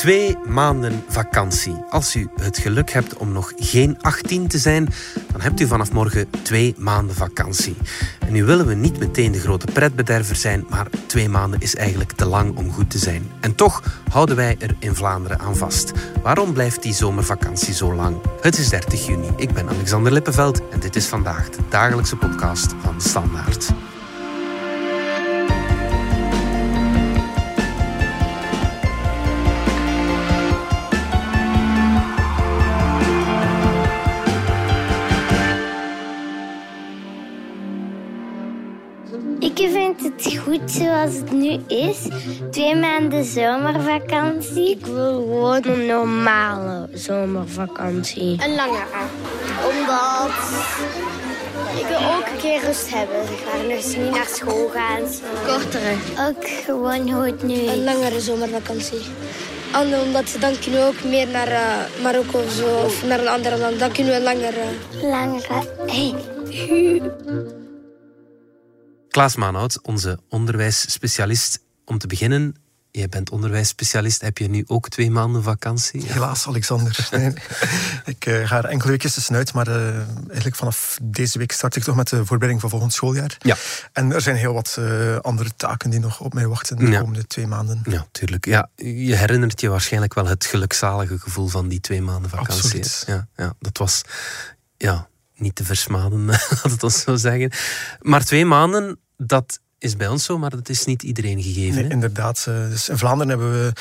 Twee maanden vakantie. Als u het geluk hebt om nog geen 18 te zijn, dan hebt u vanaf morgen twee maanden vakantie. En nu willen we niet meteen de grote pretbederver zijn, maar twee maanden is eigenlijk te lang om goed te zijn. En toch houden wij er in Vlaanderen aan vast. Waarom blijft die zomervakantie zo lang? Het is 30 juni. Ik ben Alexander Lippenveld en dit is vandaag de dagelijkse podcast van Standaard. Vind het goed zoals het nu is. Twee maanden zomervakantie. Ik wil gewoon een normale zomervakantie. Een langere. Omdat ik wil ook een keer rust hebben. Zeg maar. Dus niet naar school gaan. Kortere. Ook gewoon hoe het nu is. Een langere zomervakantie. En omdat dan kunnen we ook meer naar uh, Marokko of zo, of naar een ander land. Dan kunnen we een langere. Langere. Hey. Klaas Maanhout, onze onderwijsspecialist. Om te beginnen, jij bent onderwijsspecialist. Heb je nu ook twee maanden vakantie? Helaas, Alexander. Nee, ik uh, ga er enkele weekjes tussenuit, maar uh, eigenlijk vanaf deze week start ik toch met de voorbereiding van volgend schooljaar. Ja. En er zijn heel wat uh, andere taken die nog op mij wachten de Ja. komende twee maanden. Ja, tuurlijk. Ja, je herinnert je waarschijnlijk wel het gelukzalige gevoel van die twee maanden vakantie. Absoluut. Ja, ja, dat was ja, niet te versmaden, laat het ons zo zeggen. Maar twee maanden, dat is bij ons zo, maar dat is niet iedereen gegeven. Nee, inderdaad. eh, Dus in Vlaanderen hebben we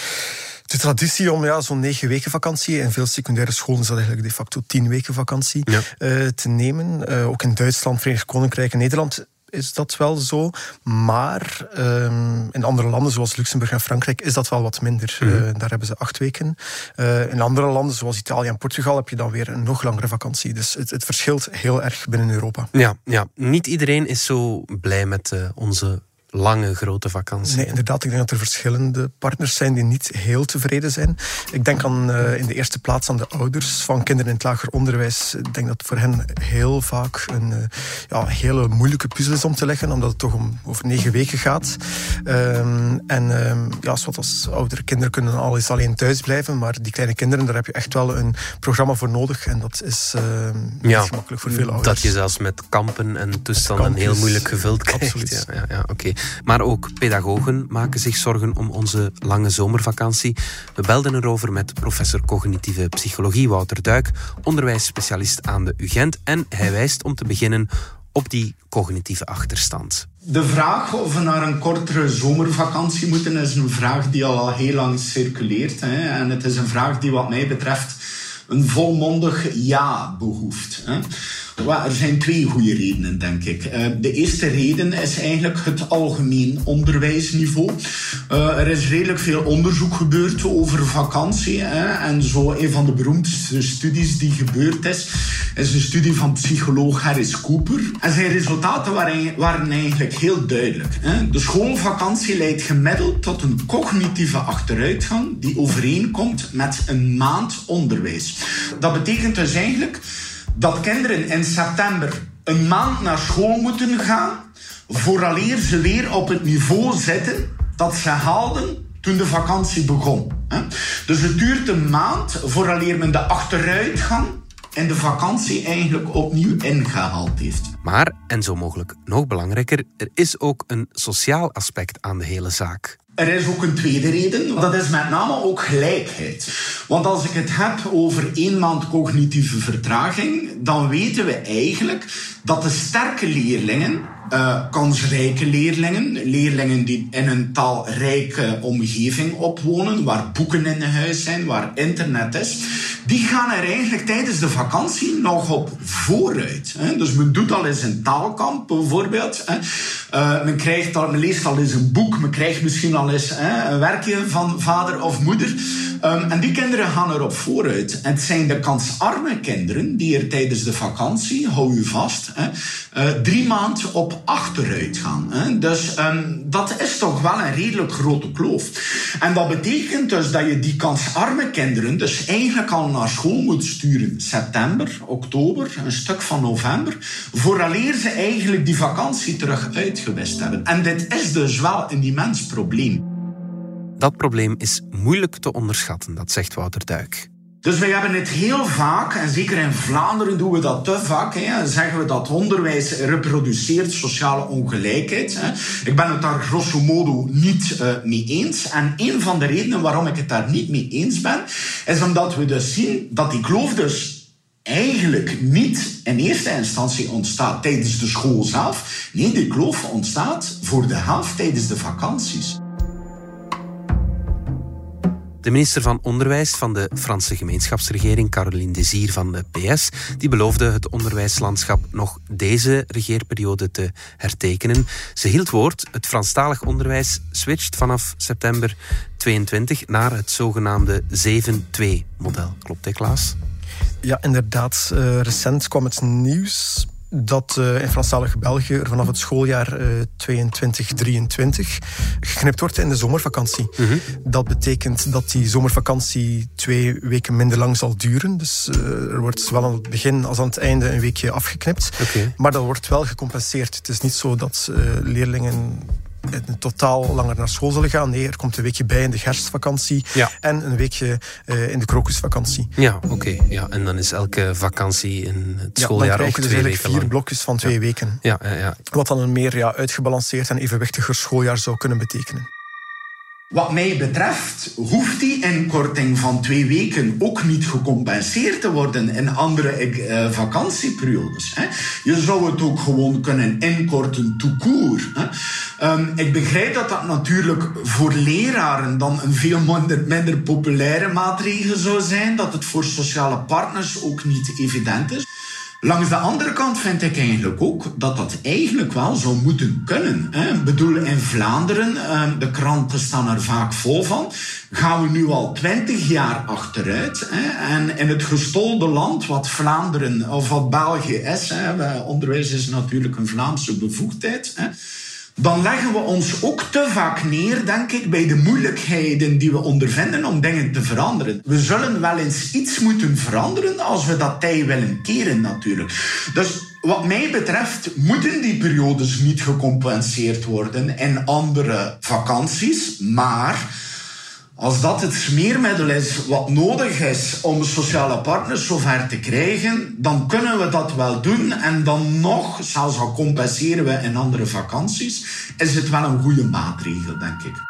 de traditie om ja, zo'n negen weken vakantie. In veel secundaire scholen is dat eigenlijk de facto tien weken vakantie Ja. eh, te nemen. Eh, ook in Duitsland, Verenigd Koninkrijk en Nederland is dat wel zo. Maar ehm, in andere landen, zoals Luxemburg en Frankrijk, is dat wel wat minder. Mhm. Eh, daar hebben ze acht weken. Eh, in andere landen, zoals Italië en Portugal, heb je dan weer een nog langere vakantie. Dus het, het verschilt heel erg binnen Europa. Ja, ja, niet iedereen is zo blij met eh, onze lange, grote vakantie. Nee, inderdaad. Ik denk dat er verschillende partners zijn die niet heel tevreden zijn. Ik denk aan, eh, in de eerste plaats aan de ouders van kinderen in het lager onderwijs. Ik denk dat het voor hen heel vaak een eh, ja, hele moeilijke puzzel is om te leggen, omdat het toch om over negen weken gaat. Ehm, en ehm, ja, zoals als oudere kinderen kunnen al eens alleen thuis blijven, maar die kleine kinderen, daar heb je echt wel een programma voor nodig. En dat is ehm, niet gemakkelijk voor veel ouders. Dat je zelfs met kampen en toestanden heel moeilijk gevuld krijgt. absoluut. Ja, ja, ja, oké. Maar ook pedagogen maken zich zorgen om onze lange zomervakantie. We belden erover met professor cognitieve psychologie Wouter Duik, onderwijsspecialist aan de UGent. En hij wijst om te beginnen op die cognitieve achterstand. De vraag of we naar een kortere zomervakantie moeten, is een vraag die al heel lang circuleert. Hè. En het is een vraag die wat mij betreft een volmondig ja behoeft. Hè. Er zijn twee goede redenen, denk ik. Eh, De eerste reden is eigenlijk het algemeen onderwijsniveau. Eh, Er is redelijk veel onderzoek gebeurd over vakantie. En zo een van de beroemdste studies die gebeurd is, is een studie van psycholoog Harris Cooper. En zijn resultaten waren, waren eigenlijk heel duidelijk. hè. De schoolvakantie leidt gemiddeld tot een cognitieve achteruitgang die overeenkomt met een maand onderwijs. Dat betekent dus eigenlijk dat kinderen in september een maand naar school moeten gaan vooraleer ze weer op het niveau zitten dat ze haalden toen de vakantie begon. Dus het duurt een maand vooraleer men de achteruitgang in de vakantie eigenlijk opnieuw ingehaald heeft. Maar, en zo mogelijk nog belangrijker, er is ook een sociaal aspect aan de hele zaak. Er is ook een tweede reden, dat is met name ook gelijkheid. Want als ik het heb over één maand cognitieve vertraging, dan weten we eigenlijk dat de sterke leerlingen, eh, kansrijke leerlingen, leerlingen die in een taalrijke omgeving opwonen, waar boeken in huis zijn, waar internet is, die gaan er eigenlijk tijdens de vakantie nog op vooruit. Hè. Dus men doet al eens een taalkamp bijvoorbeeld. Hè. Eh, men, krijgt al, men leest al eens een boek, men krijgt misschien al eens hè, een werkje van vader of moeder. Ehm, en die kinderen gaan erop vooruit. En het zijn de kansarme kinderen die er tijdens de vakantie, hou u vast, eh, drie maanden op achteruit gaan. Hè. Dus ehm, dat is toch wel een redelijk grote kloof. En dat betekent dus dat je die kansarme kinderen dus eigenlijk al naar school moet sturen. September, oktober, een stuk van november. Vooraleer ze eigenlijk die vakantie terug uitgewist hebben. En dit is dus wel een immens probleem. Dat probleem is moeilijk te onderschatten, dat zegt Wouter Duik. Dus wij hebben het heel vaak, en zeker in Vlaanderen doen we dat te vaak, hè, zeggen we dat onderwijs reproduceert sociale ongelijkheid. Hè. Ik ben het daar grosso modo niet uh, mee eens. En een van de redenen waarom ik het daar niet mee eens ben, is omdat we dus zien dat die kloof dus eigenlijk niet in eerste instantie ontstaat tijdens de school zelf. Nee, die kloof ontstaat voor de helft tijdens de vakanties. De minister van Onderwijs van de Franse gemeenschapsregering, Caroline Desir van de PS, die beloofde het onderwijslandschap nog deze regeerperiode te hertekenen. Ze hield woord. Het Franstalig onderwijs switcht vanaf september 22 naar het zogenaamde 7-2-model. Klopt, hè, Klaas? Ja, inderdaad. Uh, recent kwam het nieuws dat uh, in Franstalige België er vanaf het schooljaar uh, 22-23 geknipt wordt in de zomervakantie. -hmm. Dat betekent dat die zomervakantie twee weken minder lang zal duren. Dus uh, er wordt zowel aan het begin als aan het einde een weekje afgeknipt. Okay. Maar dat wordt wel gecompenseerd. Het is niet zo dat leerlingen in totaal langer naar school zullen gaan. Nee, er komt een weekje bij in de herfstvakantie ja. en een weekje uh, in de krokusvakantie. Ja, oké. Okay. Ja, en dan is elke vakantie in het schooljaar ja, krijg je dus eigenlijk vier lang. blokjes van twee ja. weken. Ja, ja, ja. Wat dan een meer ja, uitgebalanceerd en evenwichtiger schooljaar zou kunnen betekenen. Wat mij betreft hoeft die inkorting van twee weken ook niet gecompenseerd te worden in andere uh, vakantieperiodes. Hè. Je zou het ook gewoon kunnen inkorten. Hè. Um, ik begrijp dat dat natuurlijk voor leraren dan een veel minder, minder populaire maatregel zou zijn, dat het voor sociale partners ook niet evident is. Langs de andere kant vind ik eigenlijk ook dat dat eigenlijk wel zou moeten kunnen. Hè. Ik bedoel, in Vlaanderen, de kranten staan er vaak vol van, gaan we nu al twintig jaar achteruit. Hè. En in het gestolde land, wat Vlaanderen of wat België is, hè, onderwijs is natuurlijk een Vlaamse bevoegdheid. Hè dan leggen we ons ook te vaak neer, denk ik, bij de moeilijkheden die we ondervinden om dingen te veranderen. We zullen wel eens iets moeten veranderen als we dat tij willen keren, natuurlijk. Dus wat mij betreft moeten die periodes niet gecompenseerd worden in andere vakanties, maar als dat het smeermiddel is wat nodig is om sociale partners zover te krijgen, dan kunnen we dat wel doen. En dan nog, zelfs al compenseren we in andere vakanties, is het wel een goede maatregel, denk ik.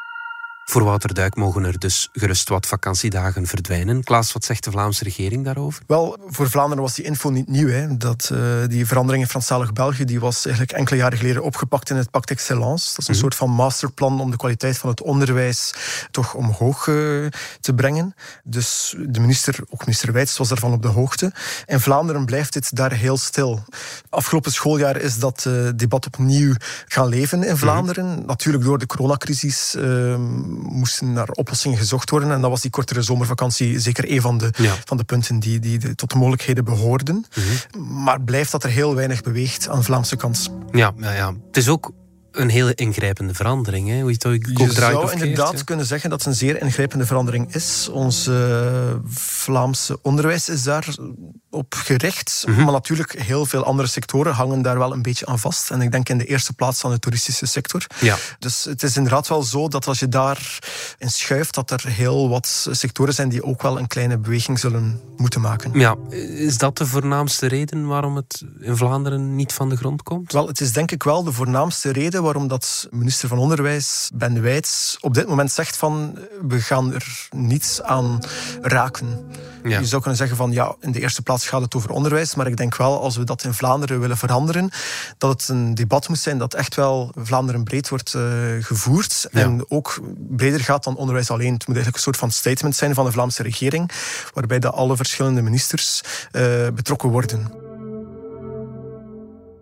Voor Wouter Duik mogen er dus gerust wat vakantiedagen verdwijnen. Klaas, wat zegt de Vlaamse regering daarover? Wel, voor Vlaanderen was die info niet nieuw. Hè. Dat, uh, die verandering in Franstalig België die was eigenlijk enkele jaren geleden opgepakt in het Pact Excellence. Dat is een mm soort van masterplan om de kwaliteit van het onderwijs toch omhoog uh, te brengen. Dus de minister, ook minister Wijts, was daarvan op de hoogte. In Vlaanderen blijft dit daar heel stil. Afgelopen schooljaar is dat uh, debat opnieuw gaan leven in Vlaanderen. Mm Natuurlijk door de coronacrisis ehm, moesten naar oplossingen gezocht worden. En dat was die kortere zomervakantie zeker een van de, ja. van de punten die, die de, tot de mogelijkheden behoorden. Mm -hmm. Maar blijft dat er heel weinig beweegt aan de Vlaamse kant. Ja, ja, ja. het is ook een hele ingrijpende verandering. Hè? Hoe je, het ook je zou inderdaad ja. kunnen zeggen dat het een zeer ingrijpende verandering is. Ons uh, Vlaamse onderwijs is daar op gericht. Mm -hmm. Maar natuurlijk, heel veel andere sectoren hangen daar wel een beetje aan vast. En ik denk in de eerste plaats aan de toeristische sector. Ja. Dus het is inderdaad wel zo dat als je daar in schuift, dat er heel wat sectoren zijn die ook wel een kleine beweging zullen moeten maken. Ja, is dat de voornaamste reden waarom het in Vlaanderen niet van de grond komt? Wel, het is denk ik wel de voornaamste reden waarom dat minister van Onderwijs, Ben Wijts, op dit moment zegt van we gaan er niets aan raken. Ja. Je zou kunnen zeggen van ja, in de eerste plaats gaat het over onderwijs, maar ik denk wel als we dat in Vlaanderen willen veranderen, dat het een debat moet zijn dat echt wel Vlaanderen breed wordt uh, gevoerd ja. en ook breder gaat dan onderwijs alleen. Het moet eigenlijk een soort van statement zijn van de Vlaamse regering, waarbij de alle verschillende ministers uh, betrokken worden.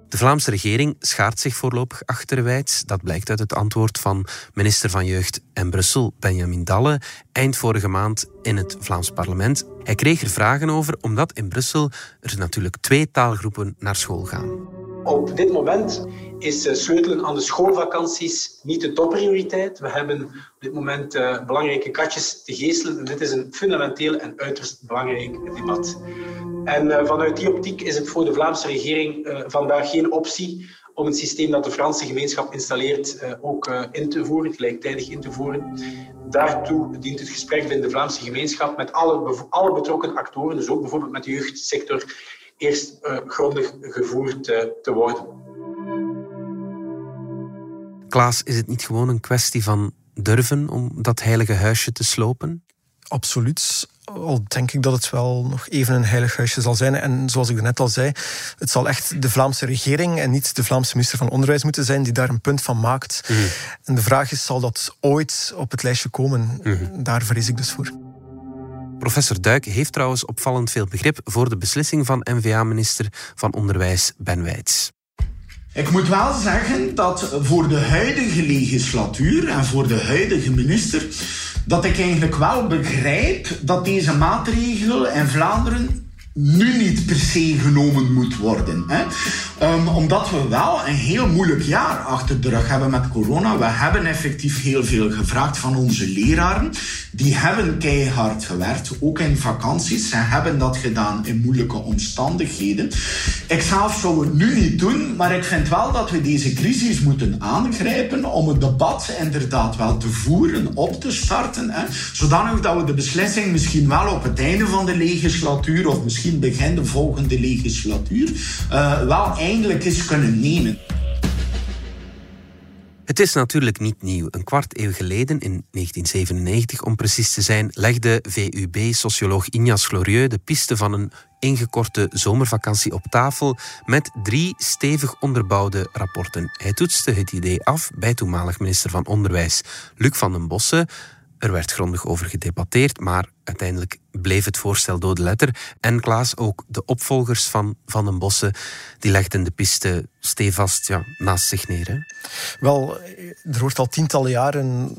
De Vlaamse regering schaart zich voorlopig achter Wijts. Dat blijkt uit het antwoord van minister van Jeugd en Brussel, Benjamin Dalle, eind vorige maand in het Vlaams parlement. Hij kreeg er vragen over, omdat in Brussel er natuurlijk twee taalgroepen naar school gaan. Op dit moment is sleutelen aan de schoolvakanties niet de topprioriteit. We hebben op dit moment uh, belangrijke katjes te geestelen. En dit is een fundamenteel en uiterst belangrijk debat. En uh, vanuit die optiek is het voor de Vlaamse regering vandaag geen optie om het systeem dat de Franse gemeenschap installeert ook in te voeren, gelijktijdig in te voeren. Daartoe dient het gesprek binnen de Vlaamse gemeenschap met alle, alle betrokken actoren, dus ook bijvoorbeeld met de jeugdsector, eerst uh, grondig gevoerd te worden. Klaas, is het niet gewoon een kwestie van durven om dat heilige huisje te slopen? Absoluut. Al denk ik dat het wel nog even een heilig huisje zal zijn. En zoals ik net al zei, het zal echt de Vlaamse regering en niet de Vlaamse minister van Onderwijs moeten zijn die daar een punt van maakt. Mhm. En de vraag is, zal dat ooit op het lijstje komen? Mhm. Daar vrees ik dus voor. Professor Duik heeft trouwens opvallend veel begrip voor de beslissing van NVA-minister van Onderwijs Ben Wijts. Ik moet wel zeggen dat voor de huidige legislatuur en voor de huidige minister, dat ik eigenlijk wel begrijp dat deze maatregel in Vlaanderen nu niet per se genomen moet worden. Hè? Um, omdat we wel een heel moeilijk jaar achter de rug hebben met corona. We hebben effectief heel veel gevraagd van onze leraren. Die hebben keihard gewerkt, ook in vakanties. Ze hebben dat gedaan in moeilijke omstandigheden. Ik zou het nu niet doen, maar ik vind wel dat we deze crisis moeten aangrijpen om het debat inderdaad wel te voeren, op te starten. Hè? Zodanig dat we de beslissing misschien wel op het einde van de legislatuur of misschien begin de volgende legislatuur uh, wel eindelijk eens kunnen nemen. Het is natuurlijk niet nieuw. Een kwart eeuw geleden, in 1997 om precies te zijn, legde VUB-socioloog Ignace Glorieux de piste van een ingekorte zomervakantie op tafel met drie stevig onderbouwde rapporten. Hij toetste het idee af bij toenmalig minister van Onderwijs Luc van den Bossen. Er werd grondig over gedebatteerd, maar uiteindelijk bleef het voorstel dode letter. En Klaas, ook de opvolgers van Van den Bossen, die legden de piste stevast ja, naast zich neer. Wel, er wordt al tientallen jaren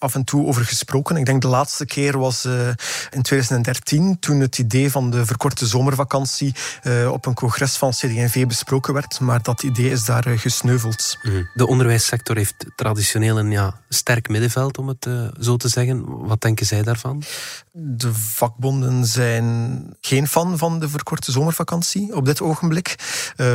af en toe over gesproken. Ik denk de laatste keer was uh, in 2013, toen het idee van de verkorte zomervakantie uh, op een congres van CD&V besproken werd. Maar dat idee is daar uh, gesneuveld. Mhm. De onderwijssector heeft traditioneel een ja, sterk middenveld, om het zo te zeggen. Wat denken zij daarvan? De vakbonden zijn geen fan van de verkorte zomervakantie op dit ogenblik.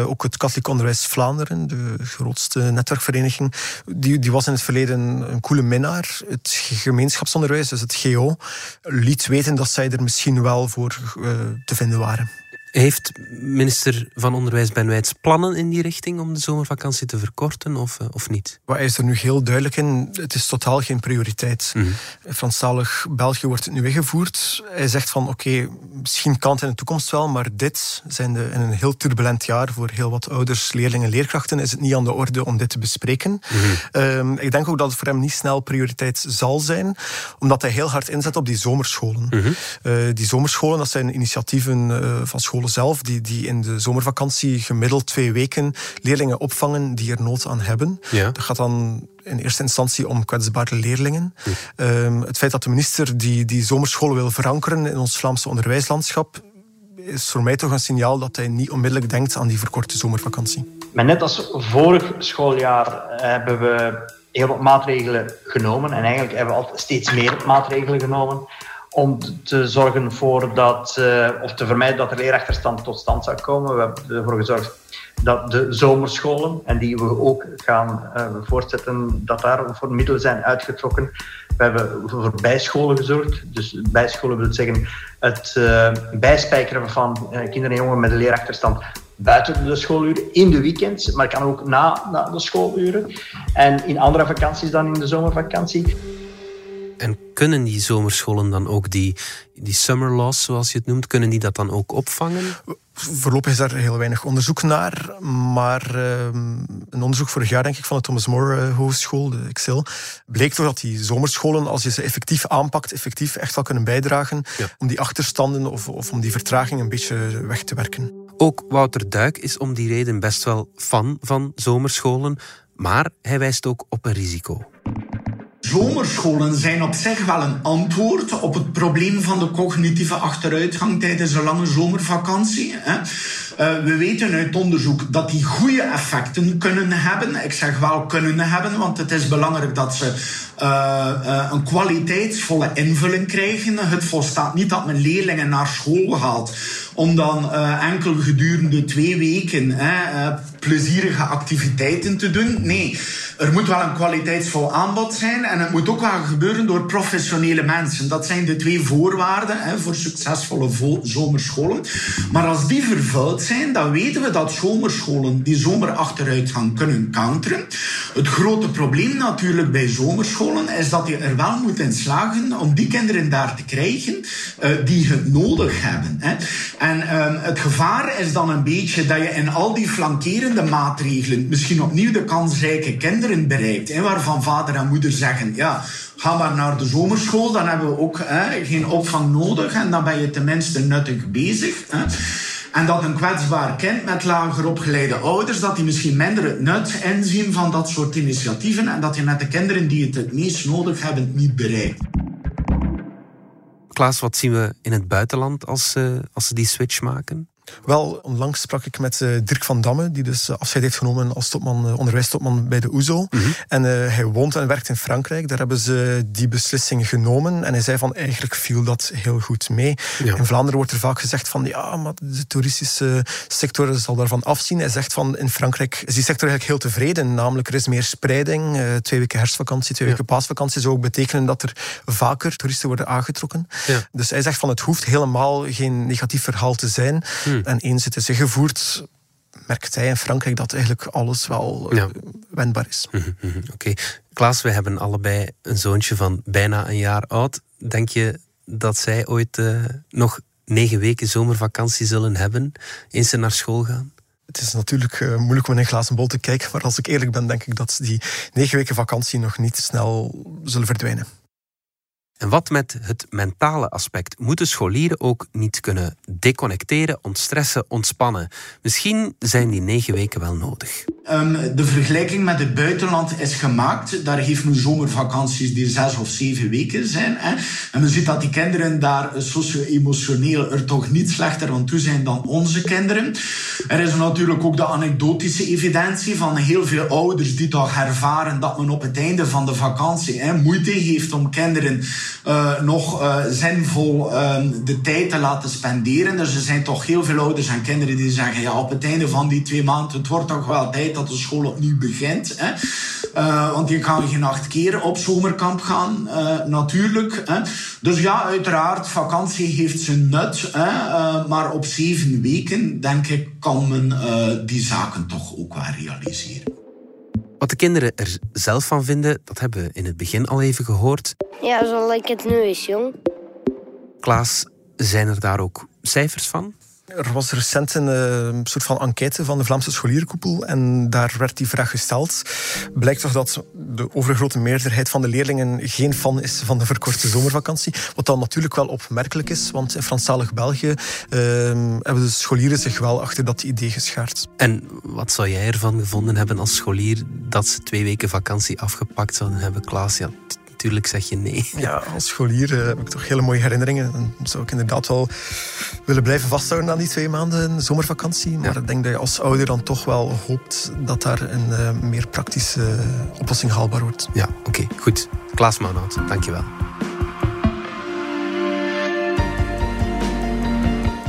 ook het Katholiek Onderwijs Vlaanderen, de grootste netwerkvereniging, die, die was in het verleden een coole minnaar het gemeenschapsonderwijs, dus het GO, liet weten dat zij er misschien wel voor uh, te vinden waren. Heeft minister van Onderwijs Ben Wijts plannen in die richting om de zomervakantie te verkorten of, eh, of niet? Wat is er nu heel duidelijk in. Het is totaal geen prioriteit. Mm Franstalig België wordt het nu weggevoerd. Hij zegt van oké, misschien kan het in de toekomst wel, maar dit zijn de, in een heel turbulent jaar voor heel wat ouders, leerlingen, leerkrachten is het niet aan de orde om dit te bespreken. Mhm. Ehm, ik denk ook dat het voor hem niet snel prioriteit zal zijn, omdat hij heel hard inzet op die zomerscholen. Mhm. Eh, die zomerscholen, dat zijn initiatieven uh, van scholen zelf, die, die in de zomervakantie gemiddeld twee weken leerlingen opvangen die er nood aan hebben. Dat gaat dan in eerste instantie om kwetsbare leerlingen. Ehm, het feit dat de minister die, die zomerscholen wil verankeren in ons Vlaamse onderwijslandschap, is voor mij toch een signaal dat hij niet onmiddellijk denkt aan die verkorte zomervakantie. Maar net als vorig schooljaar hebben we heel wat maatregelen genomen. En eigenlijk hebben we altijd steeds meer maatregelen genomen om te zorgen voor dat, uh, of te vermijden dat er leerachterstand tot stand zou komen. We hebben ervoor gezorgd dat de zomerscholen, en die we ook gaan uh, voortzetten, dat daar voor middelen zijn uitgetrokken. We hebben voor bijscholen gezorgd. Dus bijscholen wil zeggen het uh, bijspijkeren van kinderen en jongen met een leerachterstand buiten de schooluren, in de weekends, maar kan ook na, na de schooluren. En in andere vakanties dan in de zomervakantie. En kunnen die zomerscholen dan ook die, die summer loss, zoals je het noemt, kunnen die dat dan ook opvangen? Voorlopig is daar heel weinig onderzoek naar, maar ehm, een onderzoek vorig jaar, denk ik, van de Thomas More uh, Hogeschool, de Excel, bleek toch dat die zomerscholen, als je ze effectief aanpakt, effectief echt wel kunnen bijdragen om die achterstanden of, of om die vertraging een beetje weg te werken. Ook Wouter Duik is om die reden best wel fan van zomerscholen, maar hij wijst ook op een risico. Zomerscholen zijn op zich wel een antwoord op het probleem van de cognitieve achteruitgang tijdens een lange zomervakantie. Uh, we weten uit onderzoek dat die goede effecten kunnen hebben. Ik zeg wel kunnen hebben, want het is belangrijk dat ze uh, uh, een kwaliteitsvolle invulling krijgen. Het volstaat niet dat men leerlingen naar school gaat om dan enkel gedurende twee weken plezierige activiteiten te doen. Nee, er moet wel een kwaliteitsvol aanbod zijn en het moet ook wel gebeuren door professionele mensen. Dat zijn de twee voorwaarden hè, voor succesvolle zomerscholen. Maar als die vervuld zijn, dan weten we dat zomerscholen die zomerachteruitgang kunnen counteren. Het grote probleem natuurlijk bij zomerscholen is dat je er wel moet in slagen om die kinderen daar te krijgen uh, die het nodig hebben. Hè. En uh, het gevaar is dan een beetje dat je in al die flankerende maatregelen misschien opnieuw de kansrijke kinderen bereikt, hè, waarvan vader en moeder zeggen, ja, ga maar naar de zomerschool, dan hebben we ook hè, geen opvang nodig en dan ben je tenminste nuttig bezig. Hè. En dat een kwetsbaar kind met lager opgeleide ouders, dat die misschien minder het nut inzien van dat soort initiatieven en dat je met de kinderen die het het meest nodig hebben niet bereikt. Klaas, wat zien we in het buitenland als, uh, als ze die switch maken? Wel, onlangs sprak ik met uh, Dirk van Damme, die dus uh, afscheid heeft genomen als topman, uh, onderwijstopman bij de OESO. Mm -hmm. En hij woont en werkt in Frankrijk. Daar hebben ze die beslissing genomen. En hij zei van, eigenlijk viel dat heel goed mee. Ja. In Vlaanderen wordt er vaak gezegd van, ja, maar de toeristische sector zal daarvan afzien. Hij zegt van, in Frankrijk is die sector eigenlijk heel tevreden. Namelijk, er is meer spreiding. twee weken herfstvakantie, twee ja. weken paasvakantie zou ook betekenen dat er vaker toeristen worden aangetrokken. Ja. Dus hij zegt van, het hoeft helemaal geen negatief verhaal te zijn. Mm. En eens het is ingevoerd, merkt hij in Frankrijk dat eigenlijk alles wel ja. wendbaar is. Mm -hmm, Oké. Okay. Klaas, we hebben allebei een zoontje van bijna een jaar oud. Denk je dat zij ooit uh, nog negen weken zomervakantie zullen hebben, eens ze naar school gaan? Het is natuurlijk uh, moeilijk om in een glazen bol te kijken, maar als ik eerlijk ben, denk ik dat die negen weken vakantie nog niet snel zullen verdwijnen. En wat met het mentale aspect? Moeten scholieren ook niet kunnen deconnecteren, ontstressen, ontspannen? Misschien zijn die negen weken wel nodig. Um, de vergelijking met het buitenland is gemaakt. Daar heeft nu zomervakanties die zes of zeven weken zijn. Hè? En men ziet dat die kinderen daar socio-emotioneel er toch niet slechter aan toe zijn dan onze kinderen. Er is natuurlijk ook de anekdotische evidentie van heel veel ouders die toch ervaren dat men op het einde van de vakantie hè, moeite heeft om kinderen uh, nog uh, zinvol uh, de tijd te laten spenderen. Dus er zijn toch heel veel ouders en kinderen die zeggen: ja, op het einde van die twee maanden, het wordt toch wel tijd dat de school opnieuw begint. Hè? want je kan geen acht keer op zomerkamp gaan, natuurlijk. Hè? Dus ja, uiteraard, vakantie heeft zijn nut. Hè? maar op zeven weken, denk ik, kan men die zaken toch ook wel realiseren. Wat de kinderen er zelf van vinden, dat hebben we in het begin al even gehoord. Ja, zo lijkt het nu is, jong. Klaas, zijn er daar ook cijfers van? Er was recent een uh, soort van enquête van de Vlaamse scholierenkoepel en daar werd die vraag gesteld. Blijkt toch dat de overgrote meerderheid van de leerlingen geen fan is van de verkorte zomervakantie. Wat dan natuurlijk wel opmerkelijk is, want in Franstalig België uh, hebben de scholieren zich wel achter dat idee geschaard. En wat zou jij ervan gevonden hebben als scholier dat ze twee weken vakantie afgepakt zouden hebben, Klaas? Ja, natuurlijk zeg je nee. Ja, als scholier uh, heb ik toch hele mooie herinneringen. Dan zou ik inderdaad wel willen blijven vasthouden aan die twee maanden zomervakantie. Maar ja. ik denk dat je als ouder dan toch wel hoopt dat daar een uh, meer praktische oplossing haalbaar wordt. Ja, oké, okay, goed. Klaas Maanhout, dankjewel.